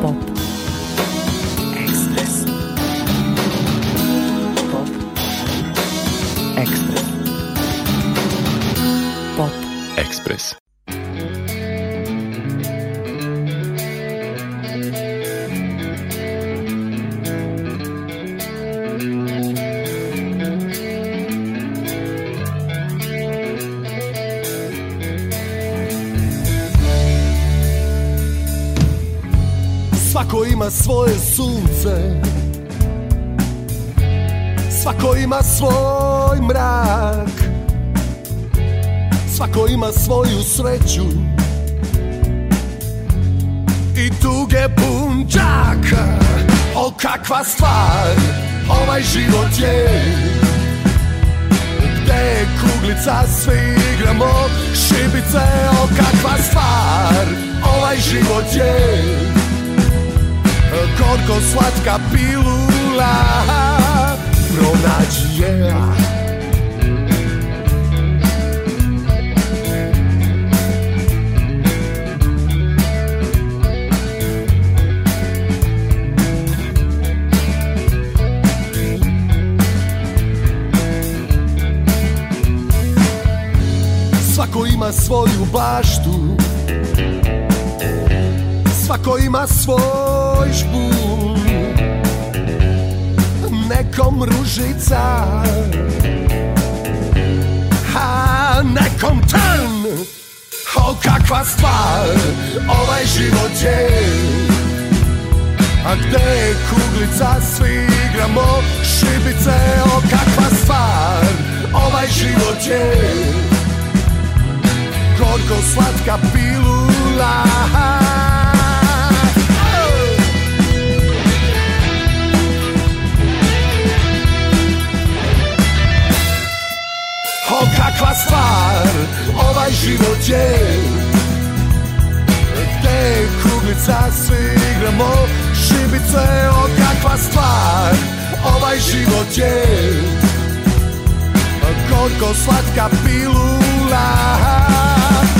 Pop. Svoje sunce. Svako ima svoj mrak. Svako ima svoju sreću. I tuge pun O kakva stvar. Ovaj život je. Gde je kuglica svi igramo. Šibice O kakva stvar. Ovaj život je Gorko slatka pilula. Pronađi je. Svako ima svoju baštu Svako ima svoj žbun. Nekom ružica A nekom trn O kakva stvar Ovaj život je. A gde je kuglica Svi igramo šibice. O kakva stvar Ovaj život je. Gorko slatka pilula kakva stvar Ovaj život je je kuglica Svi igramo šibice O kakva stvar Ovaj život je Gorko slatka pilula.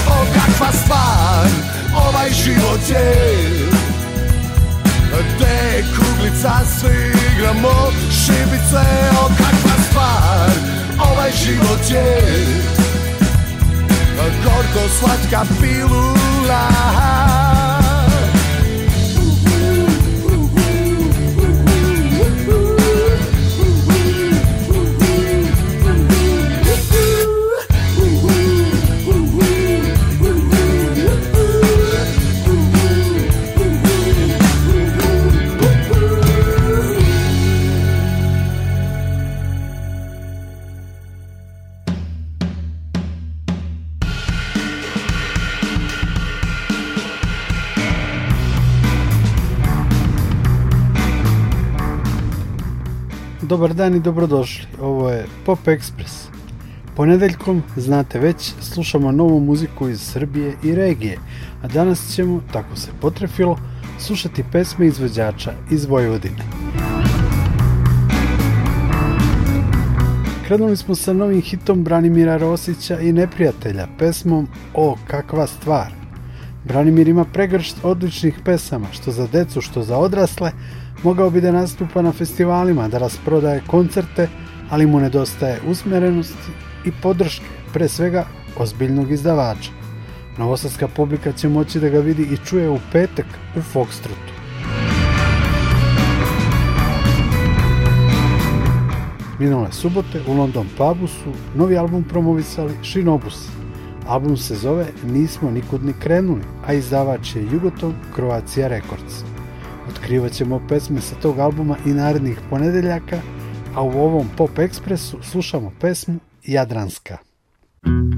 O kakva stvar Ovaj život je je kuglica Svi igramo šibice O kakva stvar Ovaj život je Gorko slatka pilula Dobar dan i dobrodošli. Ovo je Pop Express. Ponedeljkom, znate već, slušamo novu muziku iz Srbije i regije, a danas ćemo, tako se potrefilo, slušati pesme izvođača iz Vojvodine. Krenuli smo sa novim hitom Branimira Rosića i Neprijatelja, pesmom O kakva stvar. Branimir ima pregršt odličnih pesama, što za decu, što za odrasle, mogao bi da nastupa na festivalima, da rasprodaje koncerte, ali mu nedostaje usmerenosti i podrške, pre svega ozbiljnog izdavača. Novosadska publika će moći da ga vidi i čuje u petak u Foxtrotu. Minule subote u London pubu su novi album promovisali Shinobus. Album se zove Nismo nikud ni krenuli, a izdavač je Jugoton Croatia Records. Otkrivat ćemo pesme sa tog albuma i narednih ponedeljaka, a u ovom Pop Expressu slušamo pesmu Jadranska. Thank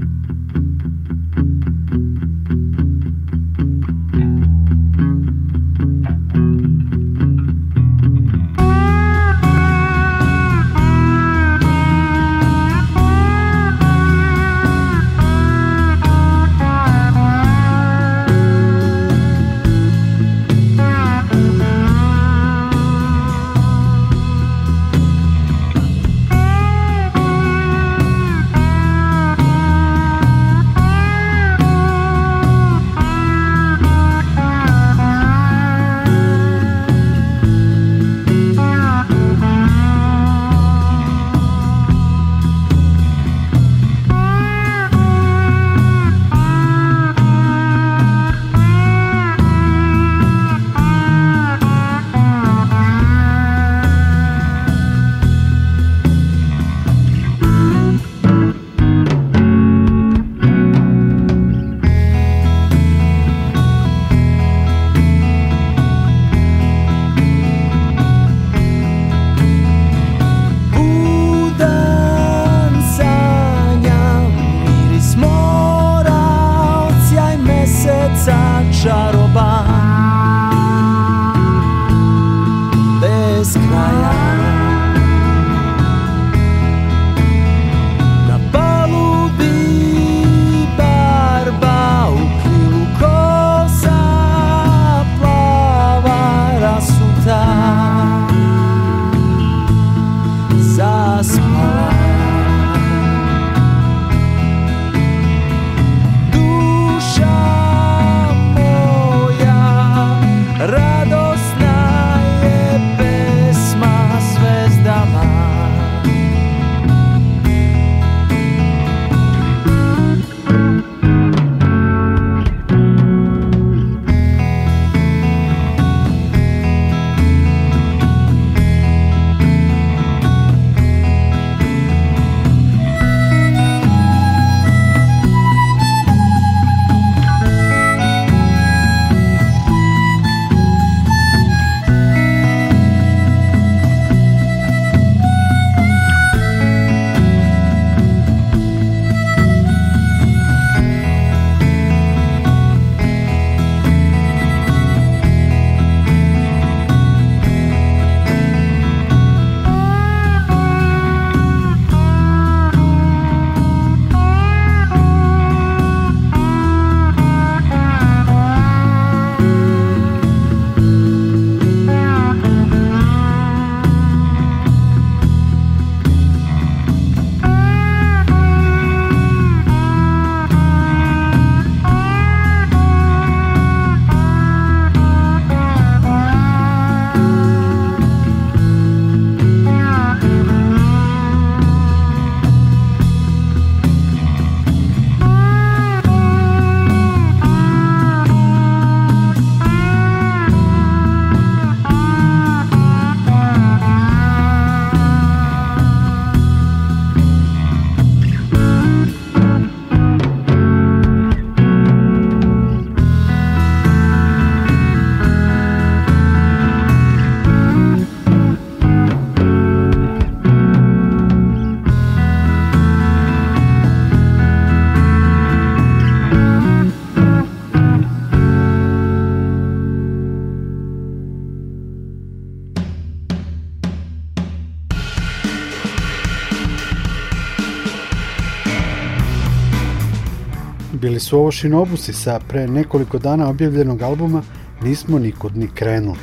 Bili su ovo šinobusi sa pre nekoliko dana objavljenog albuma Nismo nikud ni krenuli.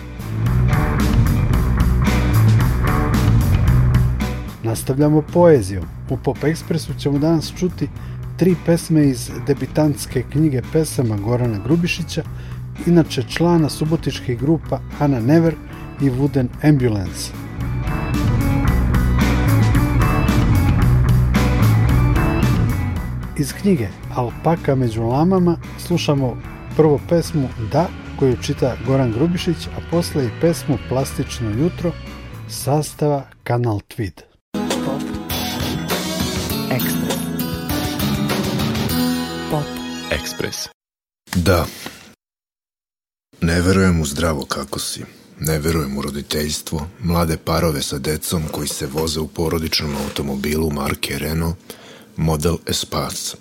Nastavljamo poezijom. U Pop Expressu ćemo danas čuti tri pesme iz debitantske knjige pesama Gorana Grubišića, inače člana subotičkih grupa Ana Never i Wooden Ambulance. Iz knjige Alpaka među lamama slušamo prvo pesmu Da, koju čita Goran Grubišić, a posle i pesmu Plastično jutro sastava Kanal Tweed. Pop. Ekspres. Pop. Ekspres. Da. Ne verujem u zdravo kako si. Ne verujem u roditeljstvo, mlade parove sa decom koji se voze u porodičnom automobilu marke Renault, model Espace.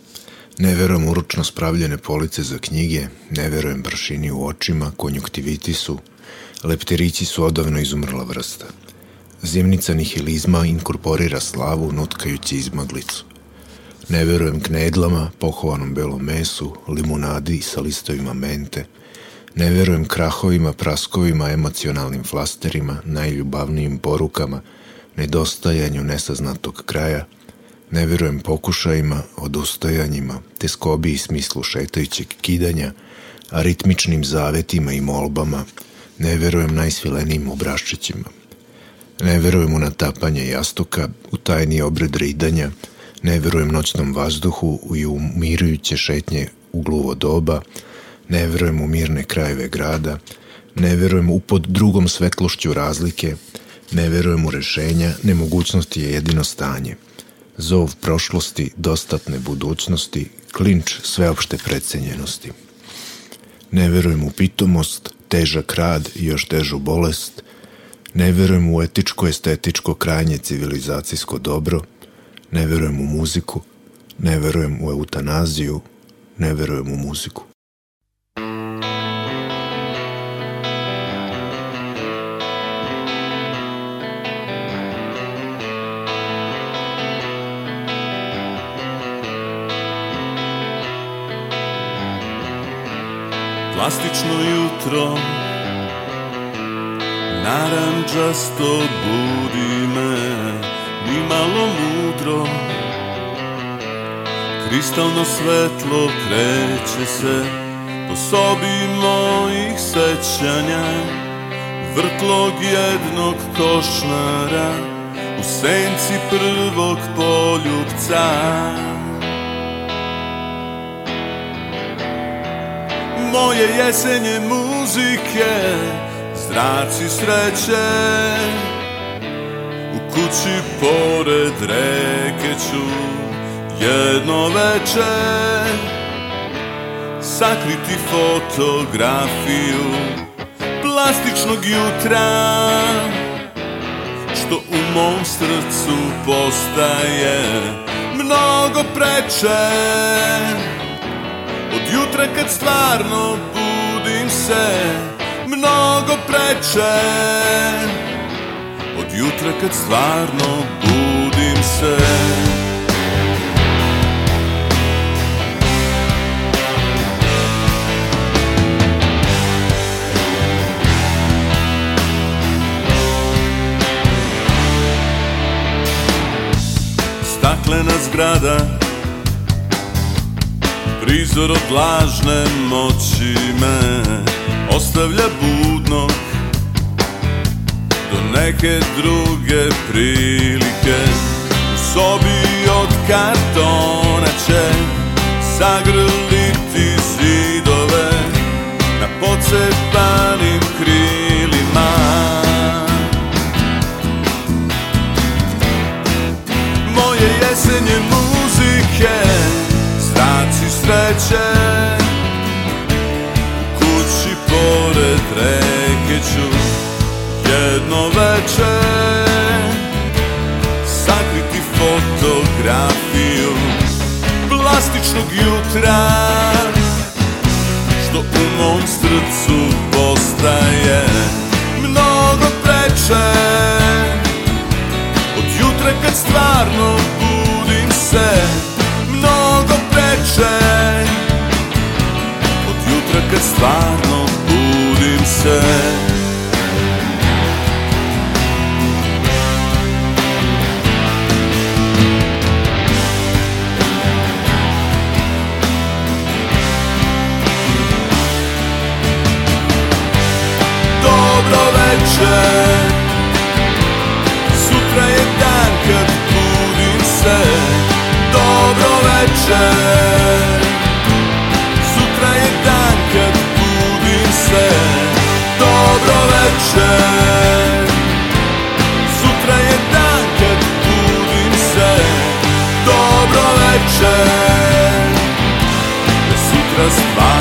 Ne verujem u ručno spravljene police za knjige, ne verujem bršini u očima, konjuktivitisu, lepterići su odavno izumrla vrsta. Zimnica nihilizma inkorporira slavu nutkajući izmaglicu. Ne verujem knedlama, pohovanom belom mesu, limunadi sa listovima mente. Ne verujem krahovima, praskovima, emocionalnim flasterima, najljubavnijim porukama, nedostajanju nesaznatog kraja. Ne verujem pokušajima, odustajanjima, te skobi i smislu šetajućeg kidanja, aritmičnim zavetima i molbama. Ne verujem najsvilenijim obraščićima. Ne verujem u natapanje jastuka, u tajni obred ridanja, ne verujem noćnom vazduhu i umirujuće šetnje u gluvo doba, ne verujem u mirne krajeve grada, ne verujem u pod drugom svetlošću razlike, ne verujem u rešenja, nemogućnosti je jedino stanje. Zov prošlosti, dostatne budućnosti, klinč sveopšte precenjenosti. Ne verujem u pitomost, težak rad i još težu bolest, ne verujem u etičko-estetičko krajnje civilizacijsko dobro, ne verujem u muziku, ne verujem u eutanaziju, ne verujem u muziku. Plastično jutro Naranđasto budi me Nimalo mudro. Kristalno svetlo kreće se Po sobi mojih sećanja. Vrtlog jednog košnara U senci prvog poljubca Moje jesenje muzike Zraci sreće. U kući pored reke ću Jedno veče Sakriti fotografiju Plastičnog jutra Što u mom srcu postaje Mnogo preče Od jutra kad stvarno budim se Mnogo preče. Od jutra kad stvarno budim se. Staklena zgrada Prizor od lažne moći me Ostavlja budnog Do neke druge prilike. U sobi od kartona će Zagrliti zidove Na pocepanim krilima. Moje jesenje Zraci sreće. Kući pored reke ću Jedno veče. Sakriti fotografiju Plastičnog jutra Što u mom srcu postaje Mnogo preče se. Dobro večer. Sutra je dan kad budim se. Dobro večer Sutra stvarno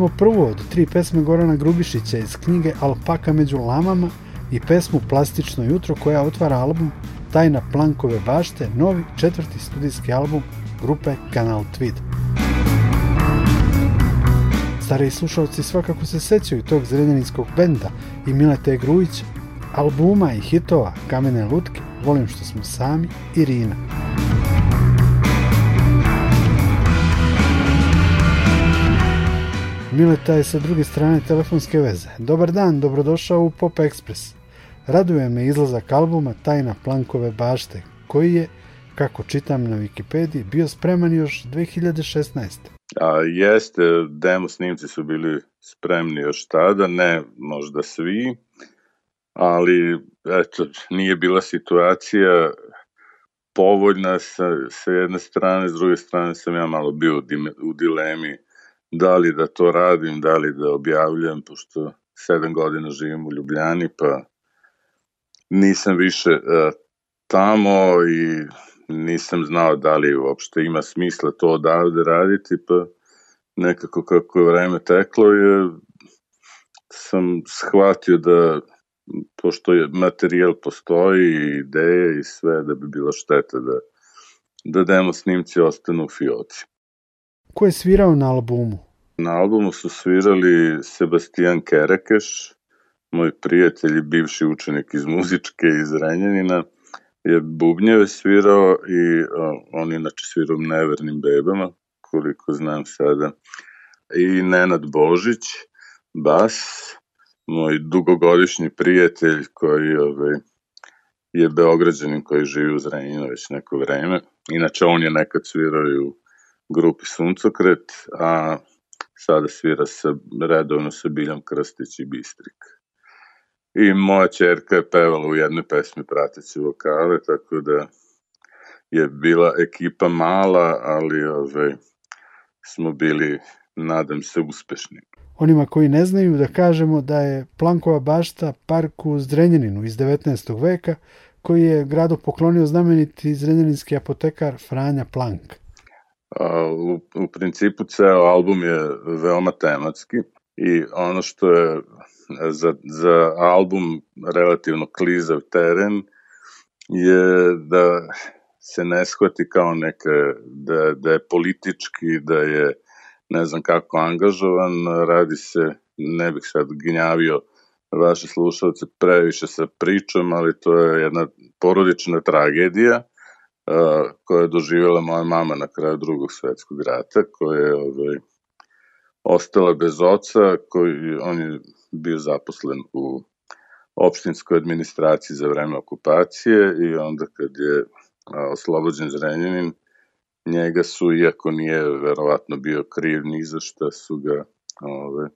smo prvu od tri pesme Gorana Grubišića iz knjige Alpaka među lamama i pesmu Plastično jutro koja otvara album Tajna Plankove bašte, novi četvrti studijski album grupe Kanal Tweed. Stariji slušalci svakako se sećaju tog zrenjaninskog benda i Milete Grujića, albuma i hitova Kamene lutke, Volim što smo sami i Rina. Mileta je sa druge strane telefonske veze. Dobar dan, dobrodošao u Pop Express. Raduje me izlazak albuma Tajna Plankove bašte, koji je, kako čitam na Wikipediji, bio spreman još 2016. A, jeste, demo snimci su bili spremni još tada, ne možda svi, ali eto, nije bila situacija povoljna sa, sa jedne strane, s druge strane sam ja malo bio u, dilemi da li da to radim, da li da objavljujem, pošto sedam godina živim u Ljubljani, pa nisam više uh, tamo i nisam znao da li uopšte ima smisla to odavde raditi, pa nekako kako je vreme teklo je sam shvatio da pošto je materijal postoji i ideje i sve da bi bilo šteta da da demo snimci ostanu u fioci. Ko je svirao na albumu? Na albumu su svirali Sebastian Kerekeš, moj prijatelj i bivši učenik iz muzičke iz Renjanina, je bubnjeve svirao i on inače svirao Nevernim bebama, koliko znam sada, i Nenad Božić, bas, moj dugogodišnji prijatelj koji ovaj, je beograđanin koji živi u Zrenjinu već neko vreme. Inače, on je nekad svirao i u grupi Suncokret, a sada svira sa, redovno sa Biljom Krstić i Bistrik. I moja čerka je pevala u jednoj pesmi prateći vokale, tako da je bila ekipa mala, ali ove, smo bili, nadam se, uspešni. Onima koji ne znaju da kažemo da je Plankova bašta park u Zdrenjaninu iz 19. veka, koji je gradu poklonio znameniti zrenjaninski apotekar Franja Plank. U, u principu ceo album je veoma tematski i ono što je za, za album relativno klizav teren je da se ne shvati kao neka, da, da je politički, da je ne znam kako angažovan, radi se, ne bih sad gnjavio vaše slušalce previše sa pričom, ali to je jedna porodična tragedija koja je doživjela moja mama na kraju drugog svetskog rata, koja je ovaj, ostala bez oca, koji, on je bio zaposlen u opštinskoj administraciji za vreme okupacije i onda kad je oslobođen Zrenjanin, njega su, iako nije verovatno bio kriv ni za šta, su ga ove,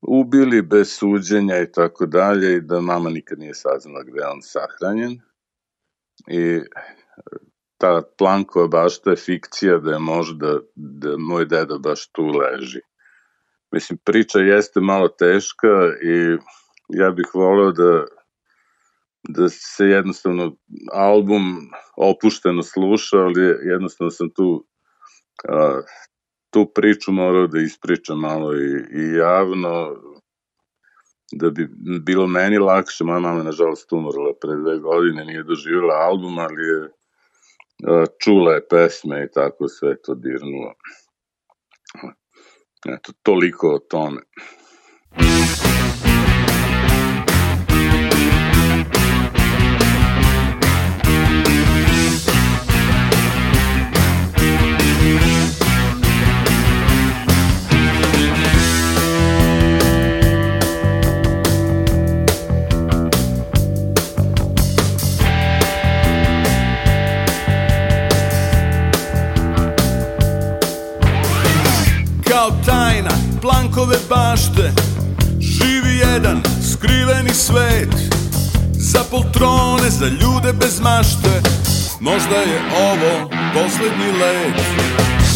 ubili bez suđenja i tako dalje i da mama nikad nije saznala gde je on sahranjen. I ta Plankova bašta je fikcija da je možda da moj deda baš tu leži. Mislim, priča jeste malo teška i ja bih voleo da da se jednostavno album opušteno sluša, ali jednostavno sam tu a, tu priču morao da ispričam malo i, i javno da bi bilo meni lakše, moja mama je nažalost umrla pre dve godine, nije doživjela album, ali je čula je pesme i tako sve to dirnulo. Eto, toliko o tome. Plankove bašte. Živi jedan skriveni svet Za poltrone, za ljude bez mašte. Možda je ovo poslednji let.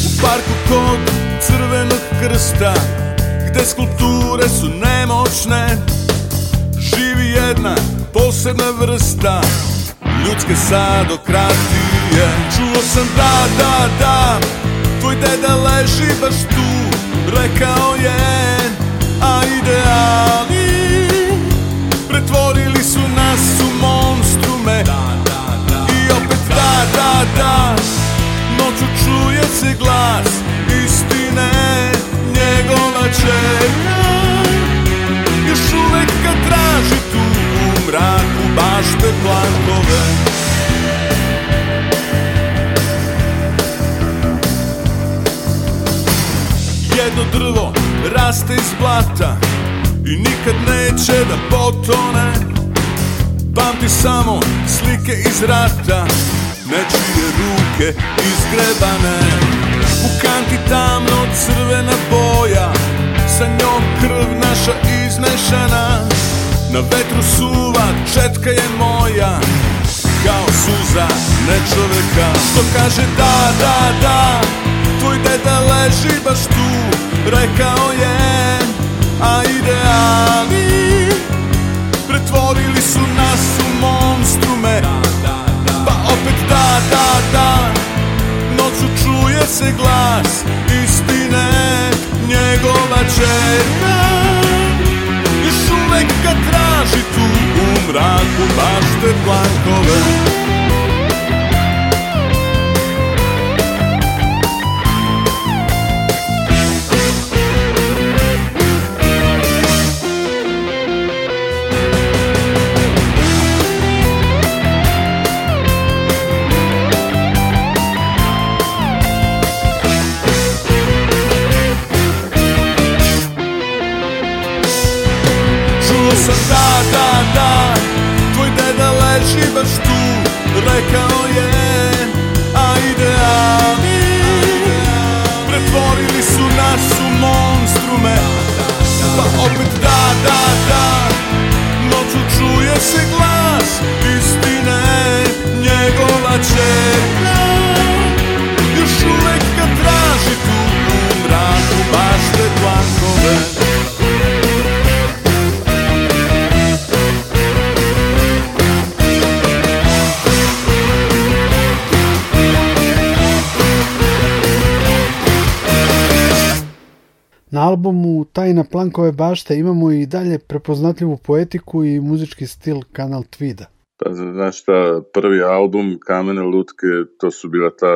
U parku kod crvenog krsta Gde skulpture su nemoćne Živi jedna posebna vrsta. Ljudske sadokratije. Čuo sam da, da, da Tvoj deda leži baš tu rekao je A ideali pretvorili su nas u monstrume. I opet da, da, da Noću čuje se glas istine njegova čerka Još uvek raste iz blata I nikad neće da potone. Pamti samo slike iz rata Nečije ruke izgrebane. U kanti tamno crvena boja Sa njom krv naša izmešana Na vetru suva četka je moja Kao suza nečoveka. Što kaže da, da, da Tvoj deda leži baš tu Rekao je A ideali Pretvorili su nas u monstrume. Pa opet da, da, da. Noću čuje se glas Istine Njegova čerka. Još uvek ga traži tu U mraku bašte plankove leži baš tu Rekao je Tajna Plankove bašte imamo i dalje prepoznatljivu poetiku i muzički stil Kanal Tvida. Pa znaš šta, prvi album Kamene lutke, to su bila ta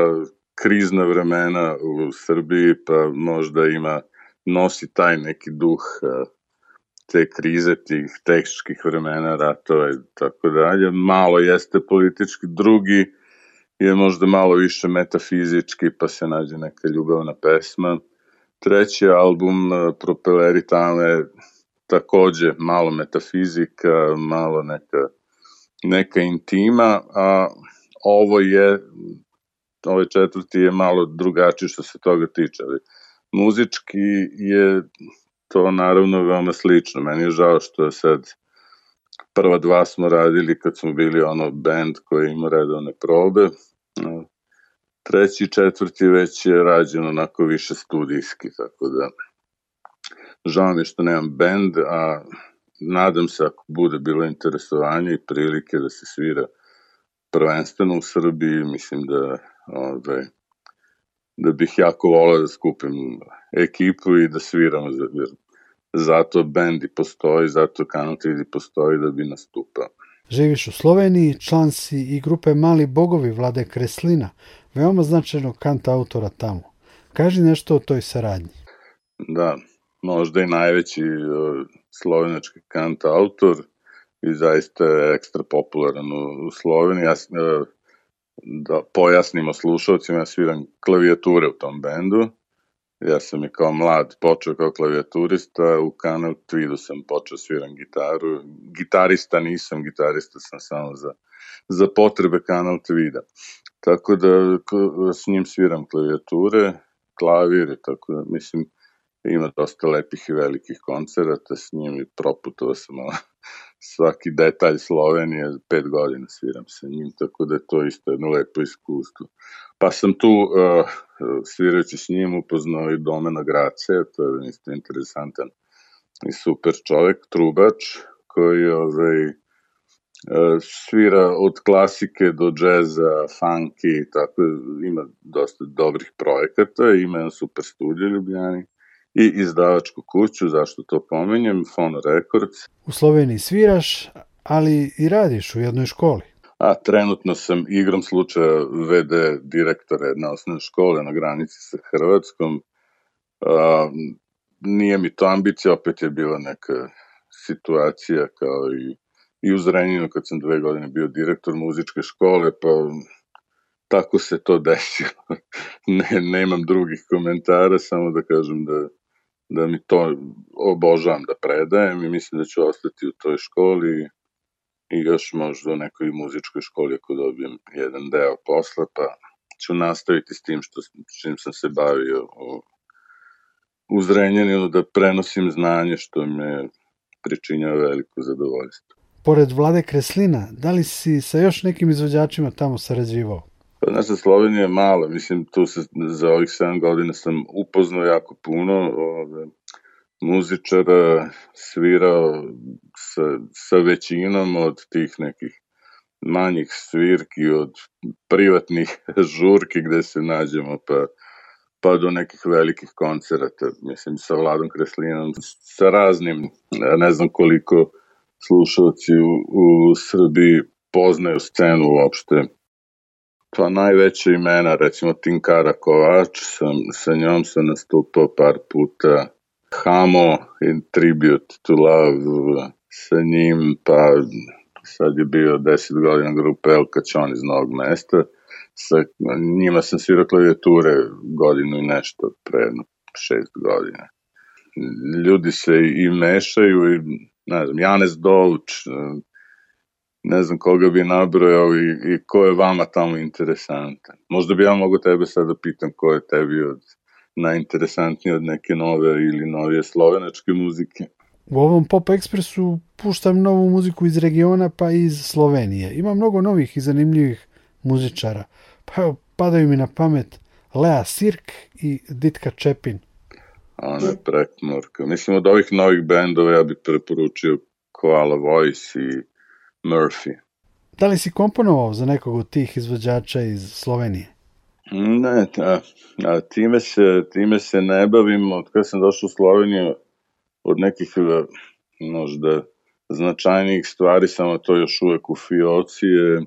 krizna vremena u Srbiji, pa možda ima, nosi taj neki duh te krize, tih tehničkih vremena, ratova i tako dalje. Malo jeste politički, drugi je možda malo više metafizički, pa se nađe neka ljubavna pesma treći album e, Propeleri tame takođe malo metafizika, malo neka, neka intima, a ovo je, ovaj četvrti je malo drugačiji što se toga tiče, ali muzički je to naravno veoma slično. Meni je žao što je sad prva dva smo radili kad smo bili ono band koji ima redovne probe, treći četvrti već je rađen onako više studijski, tako da žao mi što nemam bend, a nadam se ako bude bilo interesovanje i prilike da se svira prvenstveno u Srbiji, mislim da ovaj, da bih jako volao da skupim ekipu i da sviramo, zato bend i postoji, zato 3D postoji da bi nastupao. Živiš u Sloveniji, član si i grupe Mali bogovi Vlade Kreslina, veoma značajnog kanta autora tamo. Kaži nešto o toj saradnji. Da, možda i najveći uh, slovenački kant autor i zaista je ekstra popularan u, Sloveniji. Ja, uh, da pojasnimo slušalcima, ja sviram klavijature u tom bendu. Ja sam i kao mlad počeo kao klavijaturista, u Kanal Twidu sam počeo sviram gitaru. Gitarista nisam, gitarista sam samo za, za potrebe Kanal Twida. Tako da s njim sviram klavijature, klavir, tako da mislim ima dosta lepih i velikih koncerata s njim i proputovao sam svaki detalj Slovenije, pet godina sviram sa njim, tako da je to isto jedno lepo iskustvo. Pa sam tu uh, svirajući s njim upoznao i Domena Grace, to je isto interesantan i super čovek, trubač, koji ovaj, uh, svira od klasike do džeza, funky, tako ima dosta dobrih projekata, ima jedan super studio Ljubljani i izdavačku kuću, zašto to pomenjem, Fono Records. U Sloveniji sviraš, ali i radiš u jednoj školi. A trenutno sam igrom slučaja VD direktora jedne osnovne škole na granici sa Hrvatskom. A, nije mi to ambicija, opet je bila neka situacija kao i, i u Zrenjinu kad sam dve godine bio direktor muzičke škole, pa tako se to desilo. ne, nemam drugih komentara, samo da kažem da da mi to obožavam da predajem i mislim da ću ostati u toj školi i još možda u nekoj muzičkoj školi ako dobijem jedan deo posla, pa ću nastaviti s tim što, čim sam se bavio u, u Zrenjaninu, da prenosim znanje što me pričinjava veliko zadovoljstvo. Pored Vlade Kreslina, da li si sa još nekim izvođačima tamo sarađivao? Pa naša Slovenija je mala, mislim, tu se za ovih 7 godina sam upoznao jako puno ove, muzičara, svirao sa, sa većinom od tih nekih manjih svirki, od privatnih žurki gde se nađemo, pa, pa do nekih velikih koncerata, mislim, sa Vladom Kreslinom, sa raznim, ne znam koliko slušalci u, u Srbiji poznaju scenu uopšte Pa najveća imena, recimo Tinkara Kovač, sam, sa njom sam nastupao par puta. Hamo in Tribute to Love sa njim, pa sad je bio 10 godina grupa El Kačon iz Novog mesta. Sa njima sam svirao klavijature godinu i nešto pre šest godina. Ljudi se i mešaju i ne znam, Janez Doluč, ne znam koga bi nabrojao i, i ko je vama tamo interesantan. Možda bi ja mogo tebe sad da pitam ko je tebi od najinteresantniji od neke nove ili novije slovenačke muzike. U ovom Pop Expressu puštam novu muziku iz regiona pa i iz Slovenije. Ima mnogo novih i zanimljivih muzičara. Pa evo, padaju mi na pamet Lea Sirk i Ditka Čepin. Ona je prekmorka. Mislim, od ovih novih bendova ja bih preporučio Koala Voice i Murphy. Da li si komponovao za nekog od tih izvođača iz Slovenije? Ne, a, a time, se, time se ne bavim od kada sam došao u Sloveniju od nekih e, možda značajnijih stvari, samo to još uvek u Fioci je, e,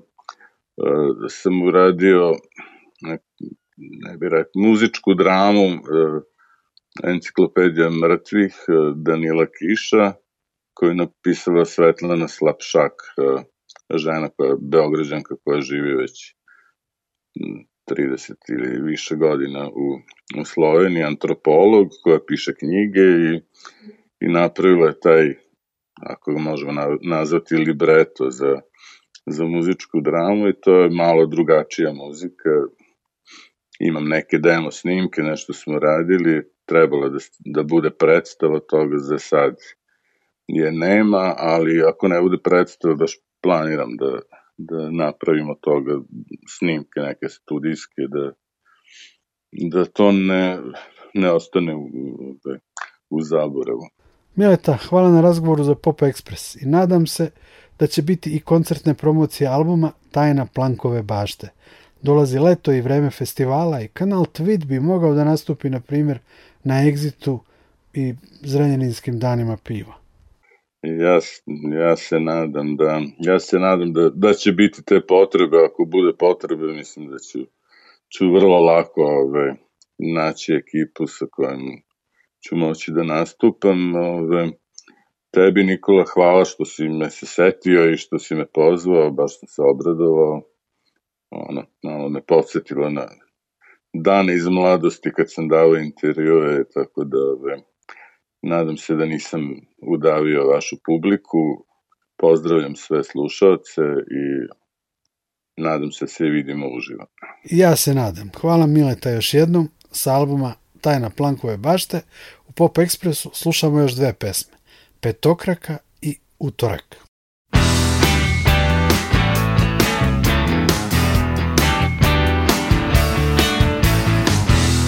sam uradio ne, ne bi rekao, muzičku dramu e, enciklopedija mrtvih Danila Kiša, koju je napisala Svetlana Slapšak, e, žena koja je beograđanka koja živi već 30 ili više godina u, u Sloveniji, antropolog koja piše knjige i, i napravila je taj, ako ga možemo nazvati, libreto za, za muzičku dramu i to je malo drugačija muzika. Imam neke demo snimke, nešto smo radili, trebalo da, da bude predstava toga za sad je nema, ali ako ne bude predstava, baš planiram da, da napravimo toga snimke neke studijske, da, da to ne, ne ostane u, u zaboravu. Mileta, hvala na razgovoru za Pop Express i nadam se da će biti i koncertne promocije albuma Tajna Plankove bašte. Dolazi leto i vreme festivala i kanal Tweet bi mogao da nastupi, na primjer, na Exitu i zrenjaninskim danima piva. Ja, ja se nadam da ja se nadam da, da će biti te potrebe, ako bude potrebe, mislim da ću, ću vrlo lako ove, naći ekipu sa kojom ću moći da nastupam. Ove, tebi Nikola hvala što si me se setio i što si me pozvao, baš sam se obradovao. Ono, malo me podsjetilo na dane iz mladosti kad sam dao intervjue, tako da ove, nadam se da nisam udavio vašu publiku. Pozdravljam sve slušalce i nadam se se vidimo uživo. Ja se nadam. Hvala Mileta još jednom sa albuma Tajna Plankove bašte. U Pop Expressu slušamo još dve pesme. Petokraka i Utorak.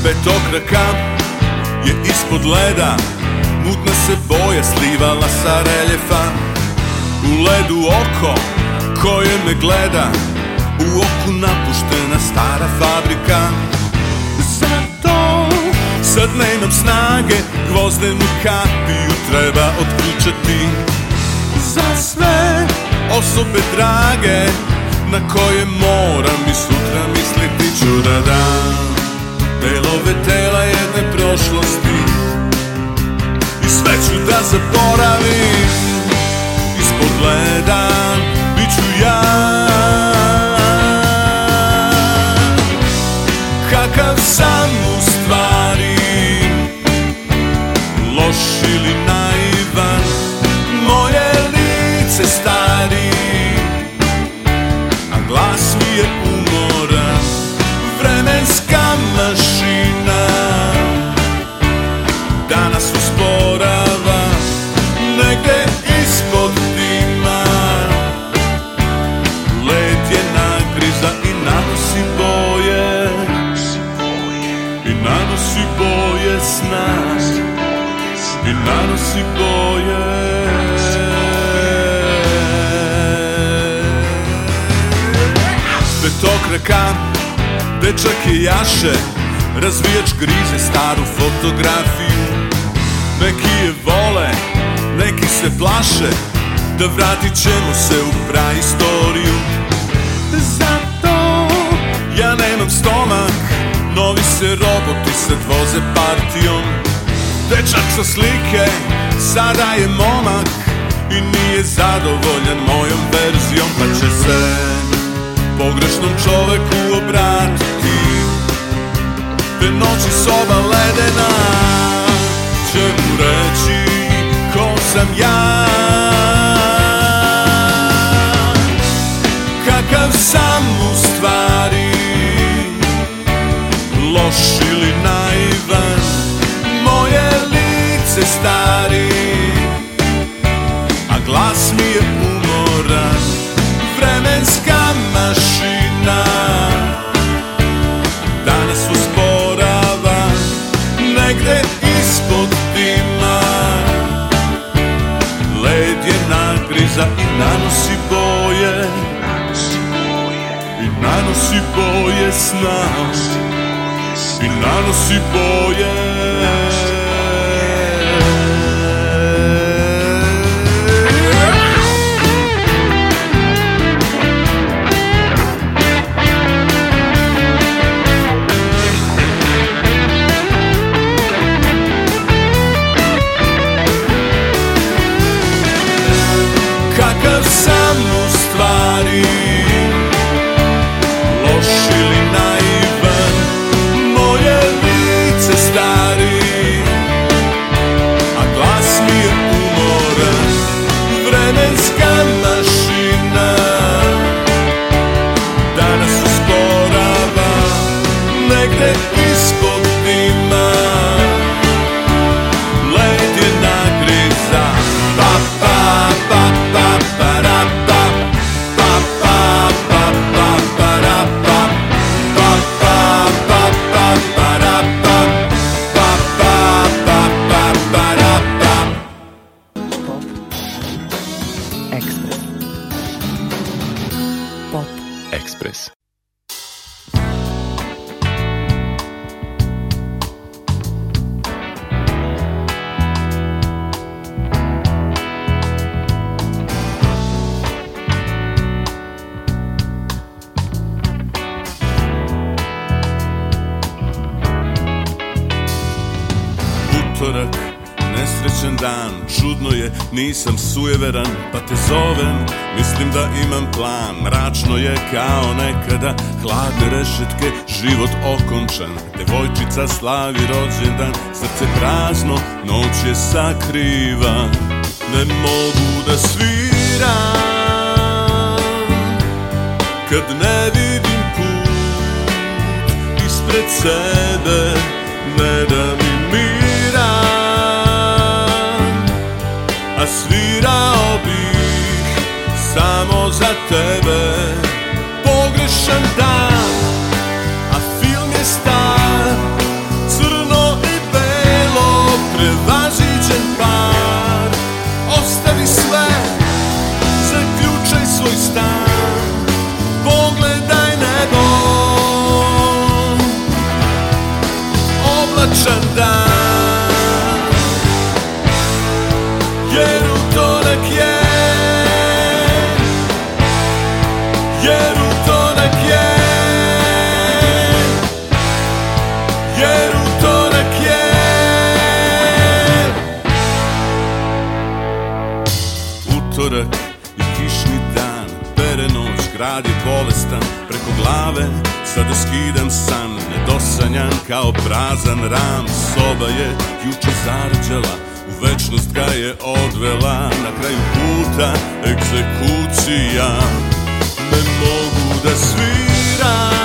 Petokraka je ispod leda Mutna se boja slivala sa reljefa. U ledu oko koje me gleda U oku napuštena stara fabrika. Zato sad nemam snage Gvozdenu kapiju treba otključati. Za sve osobe drage Na koje moram i sutra misliti ću da dam. Delove tela jedne prošlosti I sve ću da zaboravim Da vratit ćemo se u praistoriju. Zato ja nemam stomak Novi se roboti sad voze partijom. Dečak sa slike Sada je momak I nije zadovoljan mojom verzijom. Pa će se pogrešnom čoveku obratiti. Te noći soba ledena Će mu reći ko sam ja Kakav sam u stvari. Loš ili naivan Pop Čudno je, nisam sujeveran Pa te zovem, mislim da imam plan Mračno je kao nekada. Hladne rešetke, život okončan. Devojčica slavi rođendan Srce prazno, noć je sakriva Ne mogu da sviram Kad ne vidim put ispred sebe. Ne da mi svirao bih samo za tebe. Pogrešan dan, Utorak je kišni dan. Pere noć, grad je bolestan Preko glave sada skidam san. Nedosanjan kao prazan ram Soba je juče zarđala U večnost ga je odvela. Na kraju puta egzekucija. Ne mogu da sviram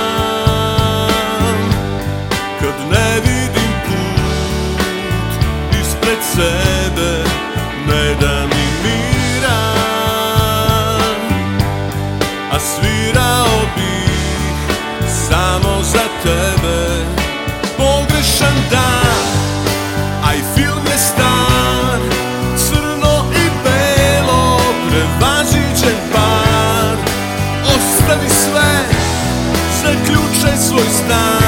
sebe. Ne da samo za tebe. Pogrešan dan, a i film je star Crno i belo, prevaziđen par. Ostavi sve, zaključaj svoj stan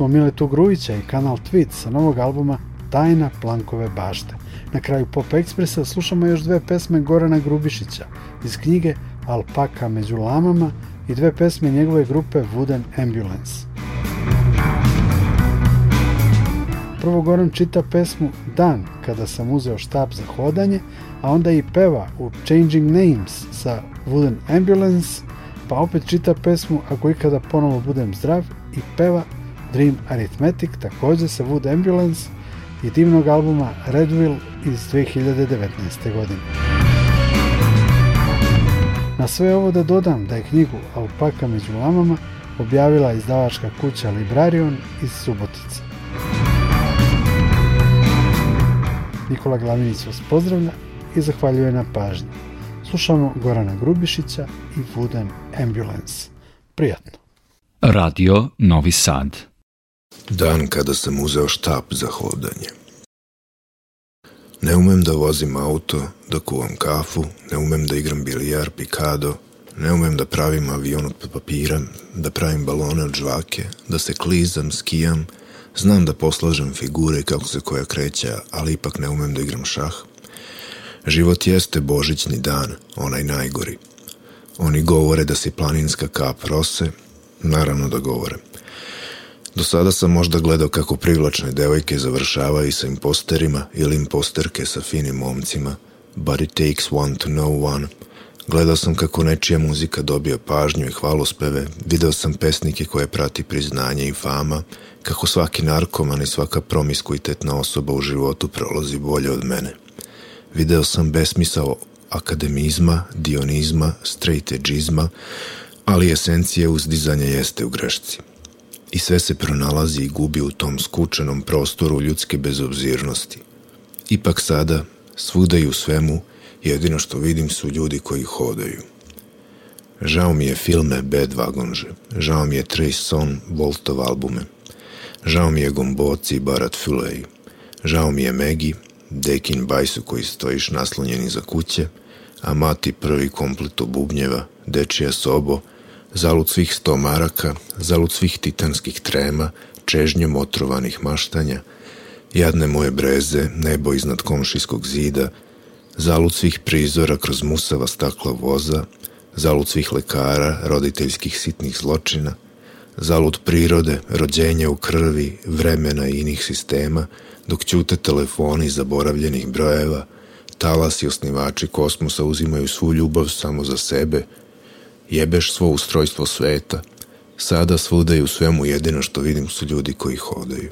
smo Miletu Grujića i kanal Tweet sa novog albuma Tajna Plankove bašte. Na kraju Pop Ekspresa slušamo još dve pesme Gorana Grubišića iz knjige Alpaka među lamama i dve pesme njegove grupe Wooden Ambulance. Prvo Goran čita pesmu Dan kada sam uzeo štab za hodanje, a onda i peva u Changing Names sa Wooden Ambulance, pa opet čita pesmu Ako ikada ponovo budem zdrav i peva Dream Arithmetic takođe sa Wood Ambulance i divnog albuma Redville iz 2019. godine. Na sve ovo da dodam da je knjigu Alpaka među lamama objavila izdavačka kuća Librarion iz Subotice. Nikola Glavinić vas pozdravlja i zahvaljuje na pažnji. Slušamo Gorana Grubišića i Wooden Ambulance. Prijatno. Radio Novi Sad. Dan kada sam uzeo štap za hodanje. Ne umem da vozim auto, da kuvam kafu, ne umem da igram bilijar, pikado, ne umem da pravim avion od papira, da pravim balone od žvake, da se klizam, skijam, znam da poslažem figure kako se koja kreće, ali ipak ne umem da igram šah. Život jeste božićni dan, onaj najgori. Oni govore da si planinska kap rose, naravno da govore. Do sada sam možda gledao kako privlačne devojke završavaju sa imposterima ili imposterke sa finim momcima, but it takes one to know one. Gledao sam kako nečija muzika dobija pažnju i hvalospeve, video sam pesnike koje prati priznanje i fama, kako svaki narkoman i svaka promiskuitetna osoba u životu prolazi bolje od mene. Video sam besmisao akademizma, dionizma, straightedžizma, ali esencija uzdizanja jeste u grešci i sve se pronalazi i gubi u tom skučenom prostoru ljudske bezobzirnosti. Ipak sada, svuda i u svemu, jedino što vidim su ljudi koji hodaju. Žao mi je filme Bad Vagonže, žao mi je Trace Son, Voltov albume, žao mi je Gomboci i Barat Fulej, žao mi je Megi, Dekin Bajsu koji stojiš naslonjeni za kuće, a mati prvi komplet bubnjeva, dečija sobo, zalud svih sto maraka, zalud svih titanskih trema, čežnjom otrovanih maštanja, jadne moje breze, nebo iznad komšijskog zida, zalud svih prizora kroz musava stakla voza, zalud svih lekara, roditeljskih sitnih zločina, zalud prirode, rođenja u krvi, vremena i inih sistema, dok ćute telefoni zaboravljenih brojeva, talas i osnivači kosmosa uzimaju svu ljubav samo za sebe, jebeš svo ustrojstvo sveta, sada svuda i u svemu jedino što vidim su ljudi koji hodaju.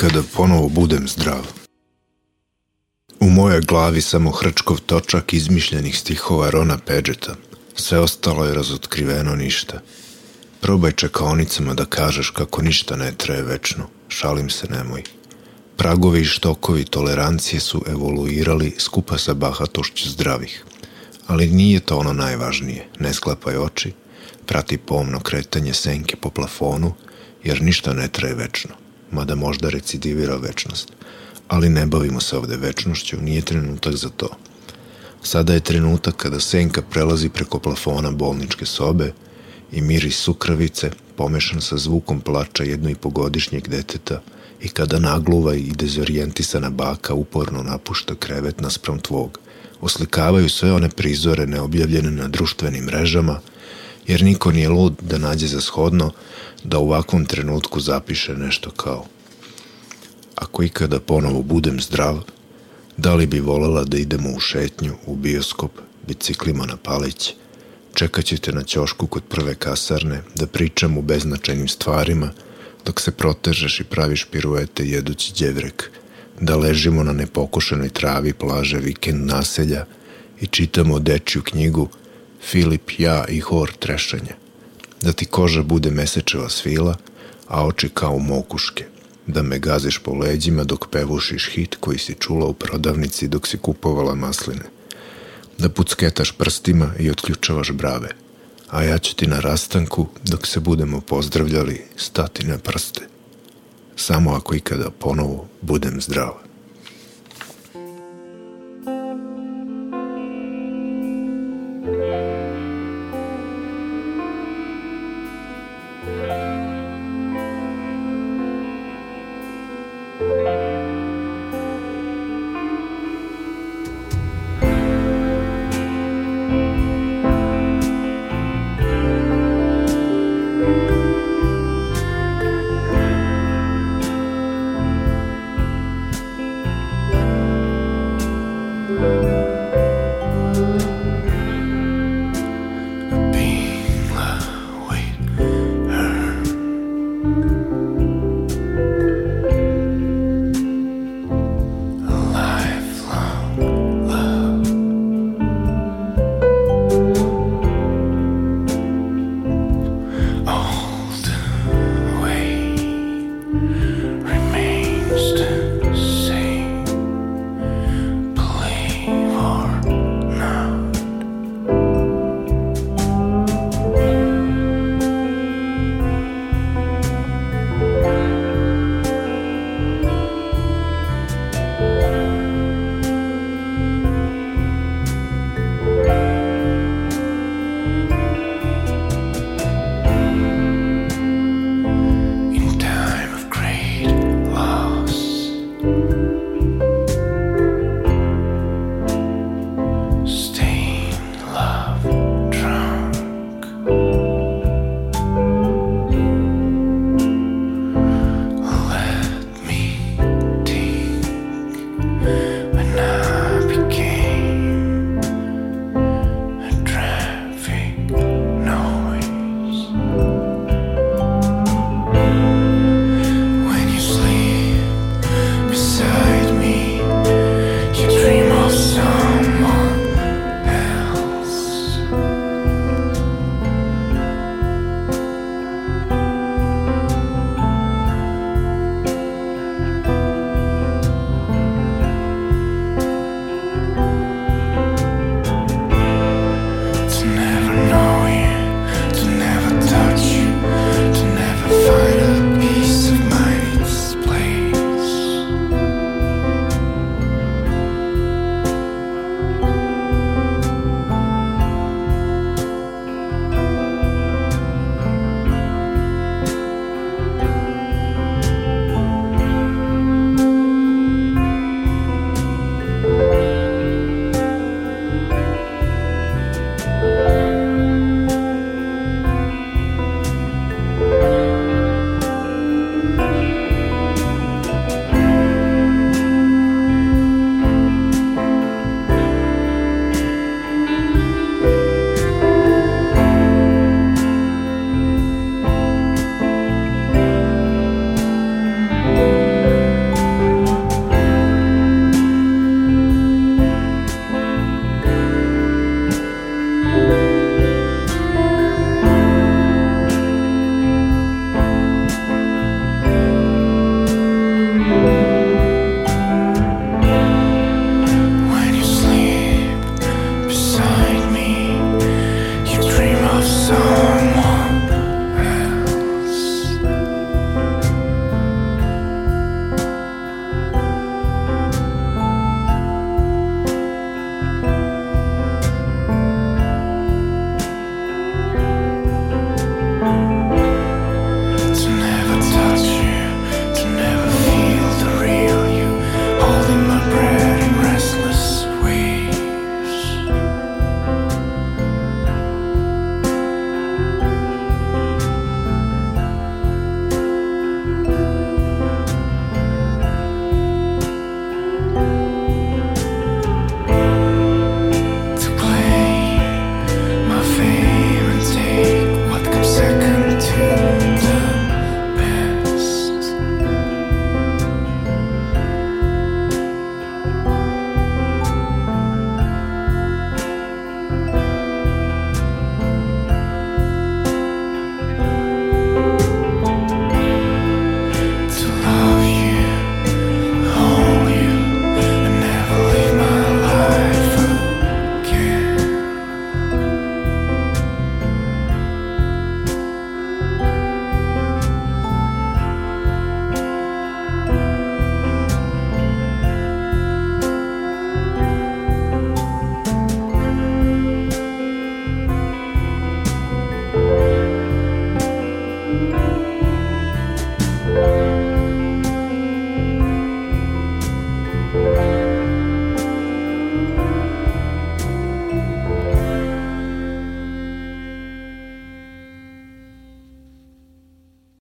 Ako ikada ponovo budem zdrav. U mojoj glavi samo hrčkov točak izmišljenih stihova Rona Pedžeta. Sve ostalo je razotkriveno ništa. Probaj čekaonicama da kažeš kako ništa ne traje večno. Šalim se, nemoj. Pragovi i štokovi tolerancije su evoluirali skupa sa bahatošću zdravih. Ali nije to ono najvažnije. Ne sklapaj oči, prati pomno kretanje senke po plafonu, jer ništa ne traje večno, mada možda recidivira večnost. Ali ne bavimo se ovde večnošću, nije trenutak za to. Sada je trenutak kada senka prelazi preko plafona bolničke sobe i miris sukravice, pomešan sa zvukom plača jedno i pogodišnjeg deteta, i kada nagluva i dezorijentisana baka uporno napušta krevet naspram tvog, oslikavaju sve one prizore neobjavljene na društvenim mrežama, jer niko nije lud da nađe za shodno da u ovakvom trenutku zapiše nešto kao Ako ikada ponovo budem zdrav, da li bi volela da idemo u šetnju, u bioskop, biciklima na palić, čekat ćete na ćošku kod prve kasarne, da pričam u beznačajnim stvarima, dok se protežeš i praviš piruete jedući djevrek, da ležimo na nepokošenoj travi plaže vikend naselja i čitamo dečju knjigu Filip, ja i hor trešanja. Da ti koža bude mesečeva svila, a oči kao mokuške. Da me gaziš po leđima dok pevušiš hit koji si čula u prodavnici dok si kupovala masline. Da pucketaš prstima i otključavaš brave. A ja ću ti na rastanku, dok se budemo pozdravljali, stati na prste. Samo ako ikada ponovo budem zdrava.